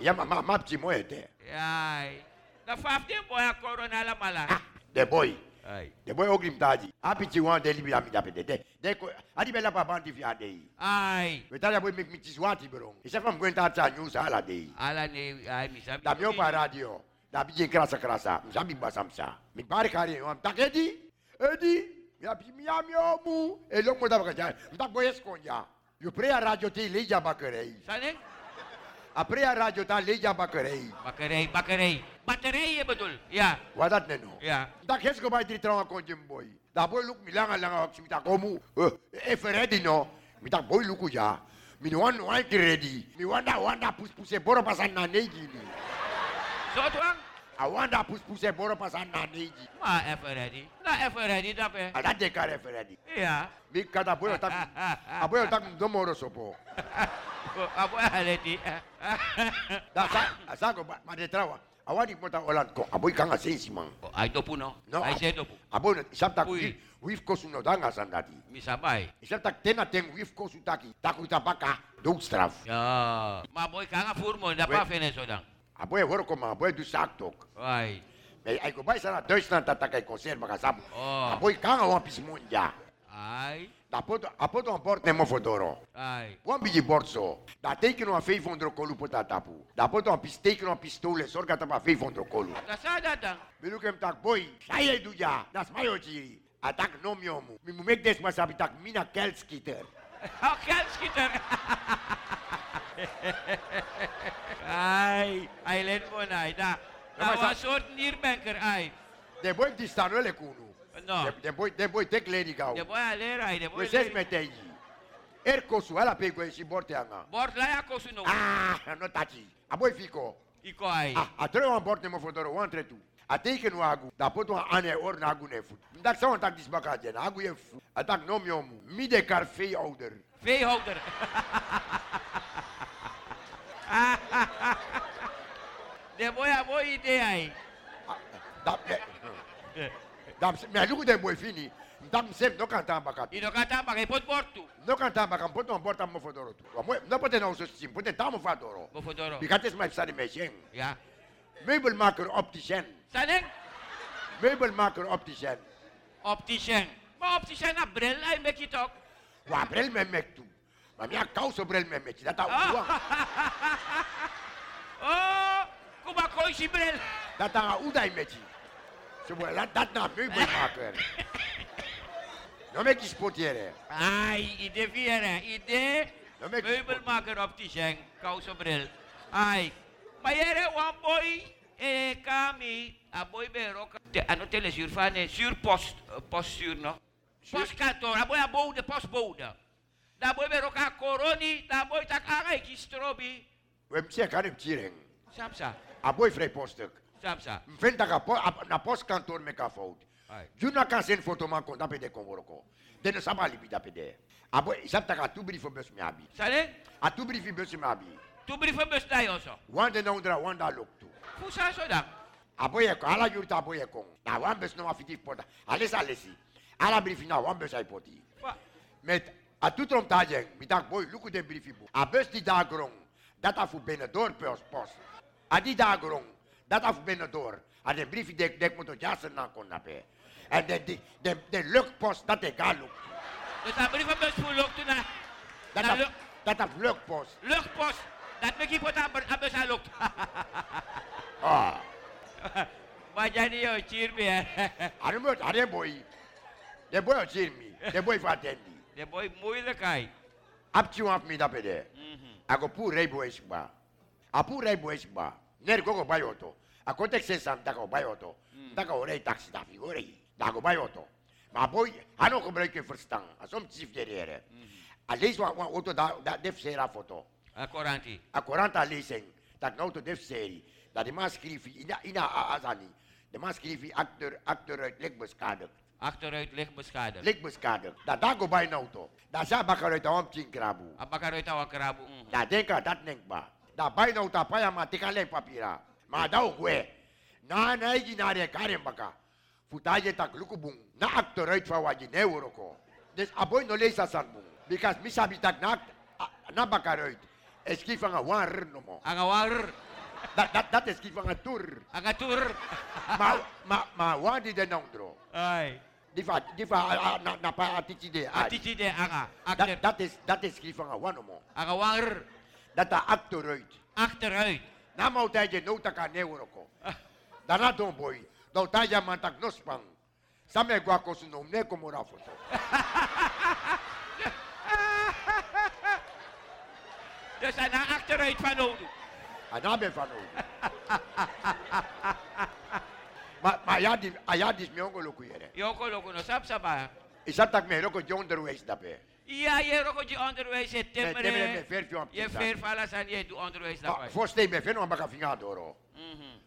Ja ma ma apti moi te. Ay. Na 15 boy a corona la mala. The boy. Ay. The boy oglim taji. Api chi wan deli bi amida pede. De de ko adi bela pa bandi fi adei. Ay. Wetala boy mek mitis wati berong. Isa fam gwenta ta news ala dei. Ala ni ay mi sabi. Da mio pa radio. Da bi je krasa krasa. Msabi ba samsa. Mi pare kari am takedi. Edi. Mi api mi amio mu. E lo mo da ba ja. Mta boy esconja. Yo pre a radio ti leja bakerei. Sane? A pre a radio ta leja bakerei. Bakkerij, bakkerij. Batterij je bedoel? Ja. Wadat neno. Ja. Da kes ko bai trauma con jim boy. Da boy luk milanga langa ak simita komu. E feredi no. Mi da boy luku ya. Mi no wan wan ki ready. Mi wanda wanda pus puse boro pasan na neji ni. Zo tuang? A wanda pus puse boro pasan na neji. Ma even ready. Na even ready dat hè. Ala de kare feredi. Ja. Mi kada boy tak. A boy tak do moro sopo. Abo aleti. Da sa sa ko ma de trawa. Awadi mota olat ko. A boy kanga sensi man. Ay topu no. No. Ay se topu. A boy isap tak Uy. wif ko suno danga sandati. Mi sabay. Isap tak tena ten wif ko sutaki. Taku tapaka. Doodstraf. Ja. Ma boy ka nga furmo. Da pa Wait. fene zo dan. Aboy woro ko ma boy du saktok. Ay. May ay ko bay sana Deutschland tatakay konserva ka sab. Oh. Aboy ka nga wan pismonja. Ay. Dat pot, apot een bord nemo fodoro. Ai. Wan biji bord zo. Dat tekenen we 500 kolu pota tapu. Dat pot een pis tekenen een pistolen. Zorg dat we 500 kolu. Dat zou dat dan. Biluk hem tak boy. Saya doe ja. Dat is mij oji. Atak nom yomu. Mi mu make des masabi tak mina kelskitter. Oh, kelskitter. Ai, ai len mo na ida. maar Nou, sa- een soort nierbanker, ai. De boy die staan wel kunu. No. De- De boy de boy tek lady gau. De boy a lera, ai, de boy. We ses meteji. Er kosu ala pego esi borte anga. Bord la ya kosu no. Ah, no tachi. A boy fico. Iko ai. Ah, a tre wan bord nemo fodoro wan tre tu. A teken wa agu. Da pot wan ane or na agu ne fu. Dak sa wan tak dis baka jen. Agu ye fu. A tak nom yomu. Mi de kar vee ouder. Veehouder. de boy a boy idee ai. Dat Dat me ajugu de boy fini. Dam sef no kan tamba I no kata bagay pot bortu. No kan tamba kan pot wan bord am mo fodoro tu. Wa mo no pote no so sim. Pote tamo fadoro. Mo fodoro. Bikates mai sari me shen. Ja. Meubelmaker opticien. Sanen? Meubelmaker opticien. Opticien. Maar opticien na bril ai mek it ook. Wa brel me mek tu. Maar mi a kouso brel me mek. Dat a Oh, kuma koisi bril. Dat a udai meti. Zo mo dat dat na meubelmaker. No mek sportiere. Ai, idee vieren, idee. Meubelmaker opticien, kouso bril. Ai. Maar jere wan boy, eh, kami, a boy bero, te, ano telesuur van, eh, zuurpost, eh, postzuur no. Postkantoor, a boy a bode, postbode. Da boy bero ka koroni, da boy tak agai ki strobi. We mse kan hem tiering. Samsa, A boy vrij postuk. Samsa. Vind dat a po- a- na postkantoor me ka fout. Ai. Juna kan sen foto man kon dape de konworoko. Den sama lipi dape de. A boy isap taka tu brief bus me abi. Sale? A tu brief bus me abi. Tu brief bus dai also. Wan de naundra wan da lok tu. Fusa so dan. A boy e ala yurta a boy e kon. Na wan bus no afiti pota. Ales alesi. Ala brief na wan bus ai poti. Wa- Met a tu trom tajeng. Mi tak boy luku de brief bu. A bus di da grong. Dat a fu bene door pers post. A di da grong. Dat a fu bene door. A de brief dek dek moto jasen na kon nape. En de de de de lukpost dat e ga luk. Dus dat brief bus voor lucht na. Dat Na a lu- dat a lukpost. Luchtpost. Dat mek ik wat aan bus aan lucht. Ah. Maar jij niet, joh, cheer me. hè. Are mo are boy. De boy o chirmi. De boy fa tendi. De boy moeilijk ai. Ap chi wan mi da pede. Ako pu rei boy sba. A pu rei boy sba. Ner go go bayoto. A kontek se sam da go bayoto. Da go rei taxi da figure. Da go bayoto. Maar boy, ano gebruik je verstand. Asom chief derere. A lees wa wa auto da da def sera foto. A. A 40 lezing. Dat nou to def serie. Dat die man schreef ina ina a- azani. De man schreef acteur acteur uit Lekbeskader. Achteruit licht beschadigd. Lekbeskader. Dat daar go bij nou to. Dat sa bakar uit de omtien krabu. Apakah uit awak kerabu? Mhm. Da denka dat denk bai nou ta paya ma tika len papira. Ma da gue. Na na igi na re karen baka. Futaje tak lukubung. Na actor uit van waji ne uroko. Dus aboy no leesa san bung. Because mi sabi tak na a- na bakar uit. Eski van a wan r no mo. Ang war. Dat dat dat eski van a tur. Ang tur. Ma ma ma wan di de nondro. Ai. Di fa di fa a- a- na na pa atiti de. Atiti de anga. Dat dat is dat is eski van a wan no mo. Ang war. Dat a actor uit. Achteruit. Na mau taje no taka ne uroko. Dana don boy. Do taja mantak no spang. Same gua ko su nom ne como ra foto. Dus aan achteruit van nodig. Ana be fano. Ma ma ya di aya dis mi ongo loku yere. Yoko loko no sap sapa. Isa tak me roko jonder wees dape. Ja, je roko je onderwijs je timmeren. fer fi Je ver je doet onderwijs Ma daarbij. foste me feno ambaka finga doro.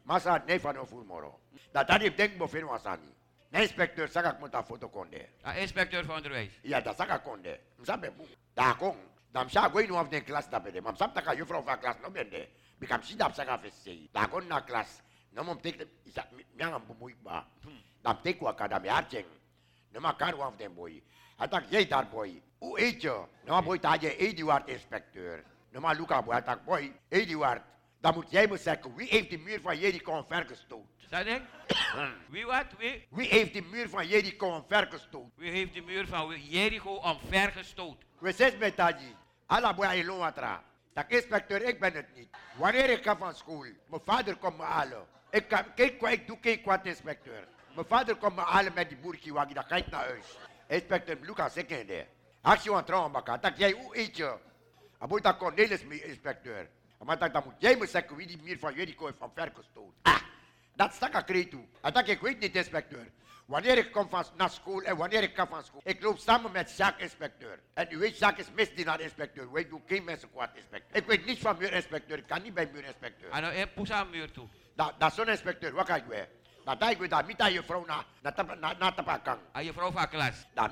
Masa ne fano ful moro. Da tadi denk bo feno asani. Inspecteur saka monta foto konde. Ah, inspecteur van onderwijs. Ja, da saka konde. Msabe bu. Da kon. Dam sa go inu af den klas da bede. Mam sapta ka juffrouw van klas no bende. Bikam si dap saka fesse. Da kon na klas. No mom tek isa mianga bumuik ba. Dam tek wa kada me archeng. No ma kar af den boy. Atak jij daar boy. U eet je. No ma boy ta je Eduard inspecteur. No ma luka boy atak boy. Eduard. Dan moet jij me zeggen, wie heeft die muur van Jericho omvergestoot? Zeg ik? Wie wat? Wie? Wie heeft die muur van Jericho omvergestoot? Wie heeft de muur van Jericho omvergestoot? We zitten met Taji. Alla ilon watra. Dat inspecteur, ik ben het niet. Wanneer ik ga van school, mijn vader komt me halen. Ik, kan, kijk, wat ik doe kijk wat inspecteur. Mijn vader komt me halen met die waggie, dan ga ik naar huis. Inspecteur Lucas, ik ken de. Als je aan trouwen dat jij hoe eet je? Dan moet dat Cornelis inspecteur. Maar dan, dan moet jij me zeggen wie die muur van Jericho heeft omvergestoot. Ah, dat stak ik kreeg toe. En dat ik weet niet, inspecteur. Wanneer ik kom van, naar school en wanneer ik ga van school. Ik loop samen met Jacques, inspecteur. En u weet, Jacques is misdienaar, inspecteur. Wij doen geen mensen kwaad, inspecteur. Ik weet niets van muurinspecteur. Ik kan niet bij muurinspecteur. En nou, poes aan muur toe. Dat, dat is zo'n inspecteur. Wat ga ik weer? Dat ik weer daar, niet aan je vrouw na, na, na, na, na te pakken. Aan je vrouw van klas. Dat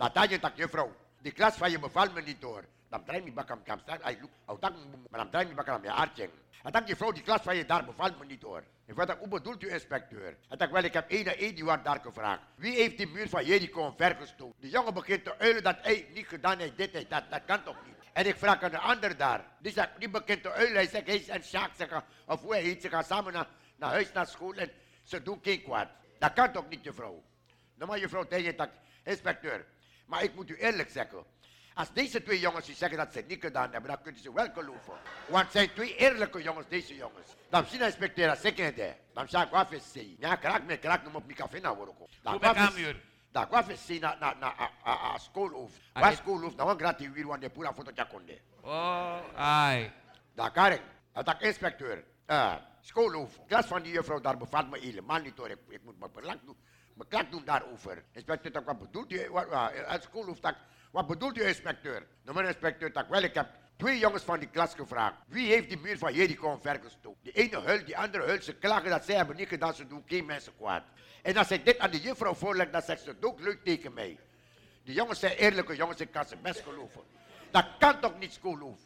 had je vrouw. Die klas van je bevalt me niet door. Dan draai me bakken, kan staan. Hij look. Oh, dan, maar dan draai me bakken aan je aardje. En dan die klas van je daar bevalt me niet door. Ik weet hoe bedoelt u, inspecteur? En dan wel, ik heb één één die wordt daar gevraagd. Wie heeft die muur van Jericho omvergestoken? Die jongen begint te uilen dat hij niet gedaan heeft, dit heeft, dat, dat kan toch niet? En ik vraag aan de ander daar. Die, zegt, die begint te uilen. Hij zegt, hij en Sjaak zeggen, of hoe hij heet, ze gaan samen naar, naar huis, naar school en ze doen geen kwaad. Dat kan toch niet, juffrouw? Nou, maar juffrouw tegen dat, inspecteur. Maar ik moet u eerlijk zeggen. Als deze twee jongens die zeggen dat ze het niet gedaan hebben, dan kunnen ze wel geloven. Want het zijn twee eerlijke jongens, deze jongens. Dan zien inspecteur dat kende. Dan zeg ik, wat is ze? Ja, kraak me, kraak me op mijn café naar worden. Dan Hoe ben je Dan wat is ze na na na a a schoolhof. Waar schoolhof? Dan want gratis weer want de pura foto jakonde. Oh, ai. Daar Karen, dat inspecteur. Uh, schoolhof. Klas van die juffrouw daar bevalt me helemaal niet hoor. Ik, ik moet me belang doen. Me klak doen daarover. Inspecteur, wat bedoelt u? Wat, uh, schoolhof, tak, wat bedoelt u, inspecteur? Nou, mijn inspecteur, tak, wel, ik heb twee jongens van die klas gevraagd. Wie heeft die muur van Jericho omvergestoken? Die ene huilt, die andere huilt. Ze klagen dat zij hebben niet gedaan, ze doen geen mensen kwaad. En als ik dit aan de juffrouw voorleg, dan zegt ze het ook leuk tegen mij. Die jongens zijn eerlijke jongens, ik kan ze best geloven. Dat kan toch niet schoolhof?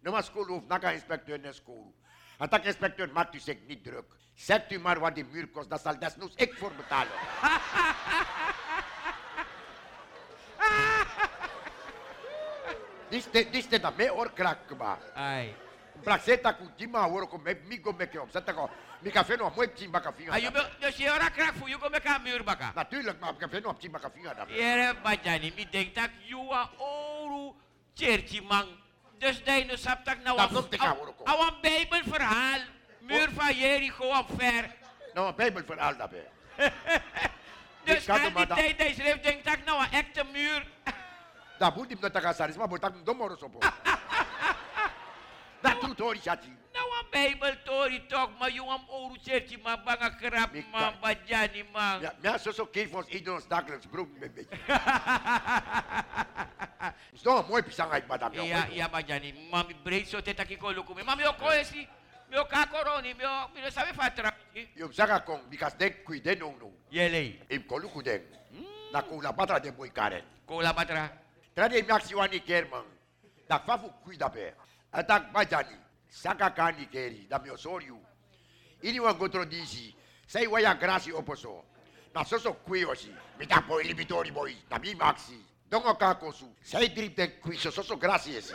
Nou, maar schoolhof, dan gaat inspecteur naar school. En dat inspecteur maakt u zich niet druk. Zegt u maar wat die muur kost, dat zal desnoods ik voor betalen. Dis te dis te da me or crack ba. Ai. Placeta ku jima woro ko me mi go me ke op. Zet ko. Mi café no mooi chimba ka finga. Ayo dus je ora crack voor je kom ik aan muur baka. Natuurlijk, maar café no chimba ka finga da. Ere bajani mi denk dat jua oru cherchi mang. Dus deine sap tak nou Dat noemt ik aan woro ko. Awan Bijbelverhaal. Muur van Jericho omver. Nou, een Bijbelverhaal daarbij. Dus aan die tijd hij schreef, denk ik nou een echte muur. Dat moet hem dat gaan staan, maar moet dat een domme op. Dat doet hoor, Jati. Nou een Bijbeltori toch, maar jongen oru cherchi maar banga krap man, bajani man. Ja, maar zo zo geef ons ieder ons dagelijks brood een beetje. Is toch een mooi pisang uit, madame. Ja, ja, bajani. Mami breed zo teta kiko luku. Mami oko esi. Mi o kakoroni, mi o, mi no sabe fatra. Yung saka kong, bikas dek kui den no no. Yele. Im koluku den. Na kula patra den boy karen. Kula patra. Trade mi aksi wani kerman. Da fafu kui da be. Atak bajani. Saka kani keri, da mi osoriu. Ini wan gotro disi. Sei waya grasi oposo. Na soso kui osi. Mi da boy libitori boy. Da mi maxi. Dongo kakosu. Sei drip den kui so soso grasi esi.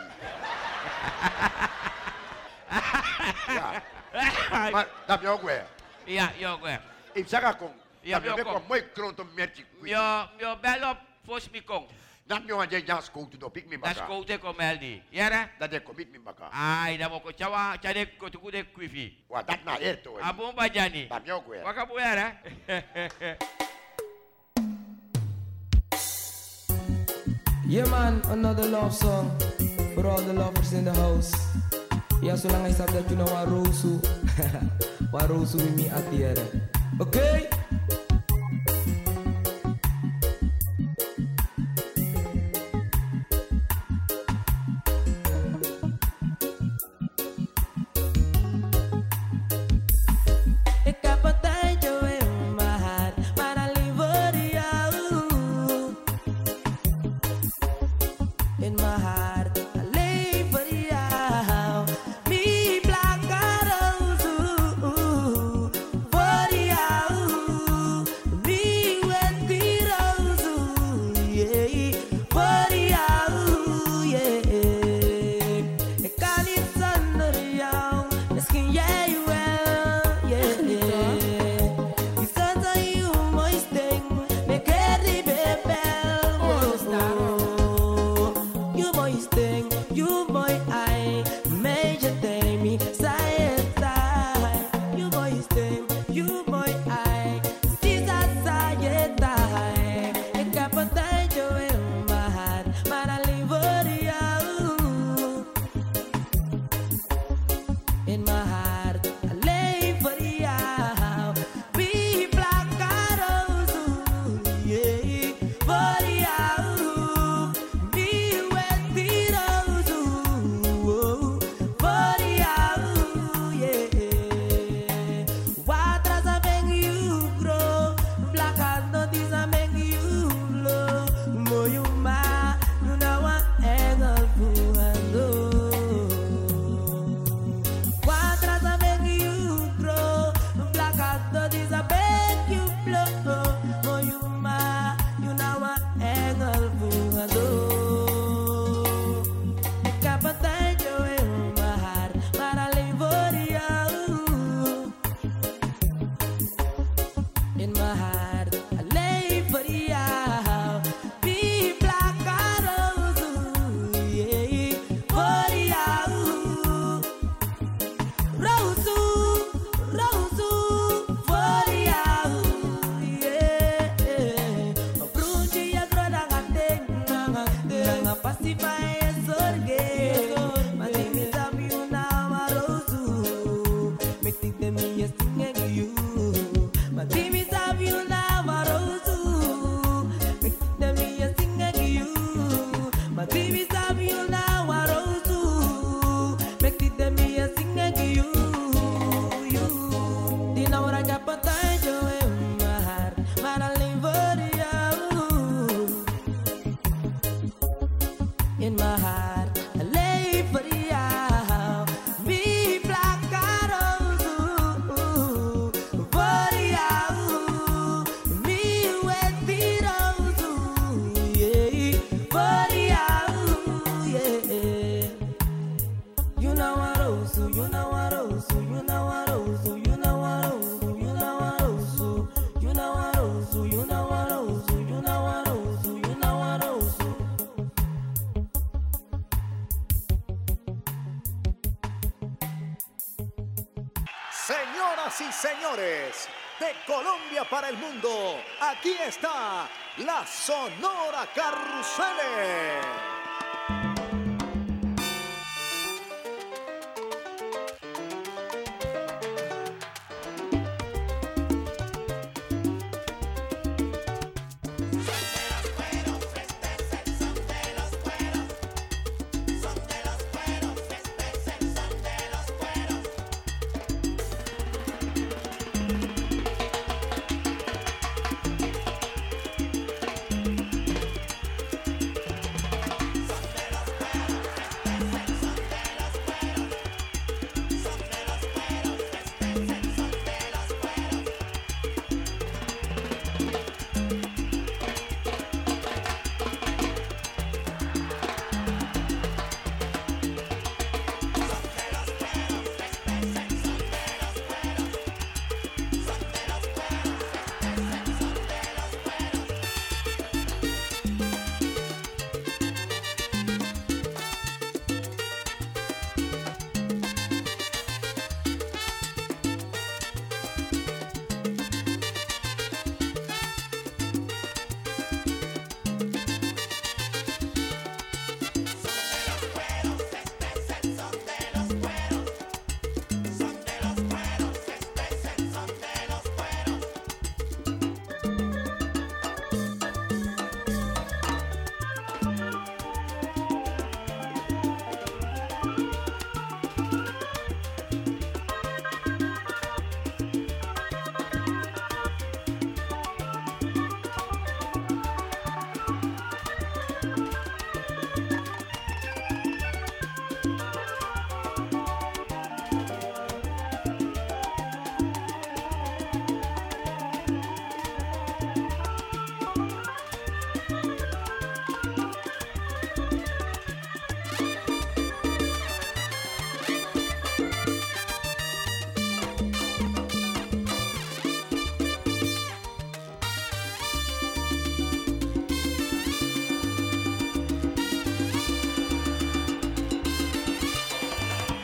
Maar dat je ook weer. Ja, ja, ook weer. Ik zeg het kom. Ja, dat je kom. ook mooi kront om merkje. Ja, ja, bel op voor smikong. Dat je aan je jas koot op ik me Dat baka. is kote komel di. Yara? Dat je kom ik me baka. Ai, da mo ko chawa, chade ko tuku de kwifi. Wa dat na er to. Abon bajani. Dat je ook weer. Waka bu yara? Yeah man, another love song for all the lovers in the house. Ja, zolang hij staat dat je nou warosu. warosu with me at the end. Okay? Aquí está la Sonora Carrusel.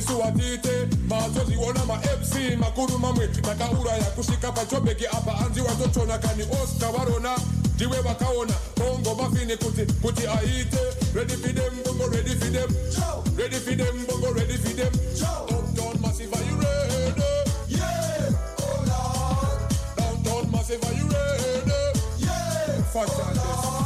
nisiwatite mawazoziona mafc makuru mamwe takauraya kusvika pachobheki apa anzi watotona kani oscar varona ndiwe vakaona bongo mafini kuti kuti aite. Ready for them bongo ready for them. Ready for them bongo ready for them. Uptown massive are you ready? Yeah. Oh lord. Downtown massive are you ready? Yeah. Oh and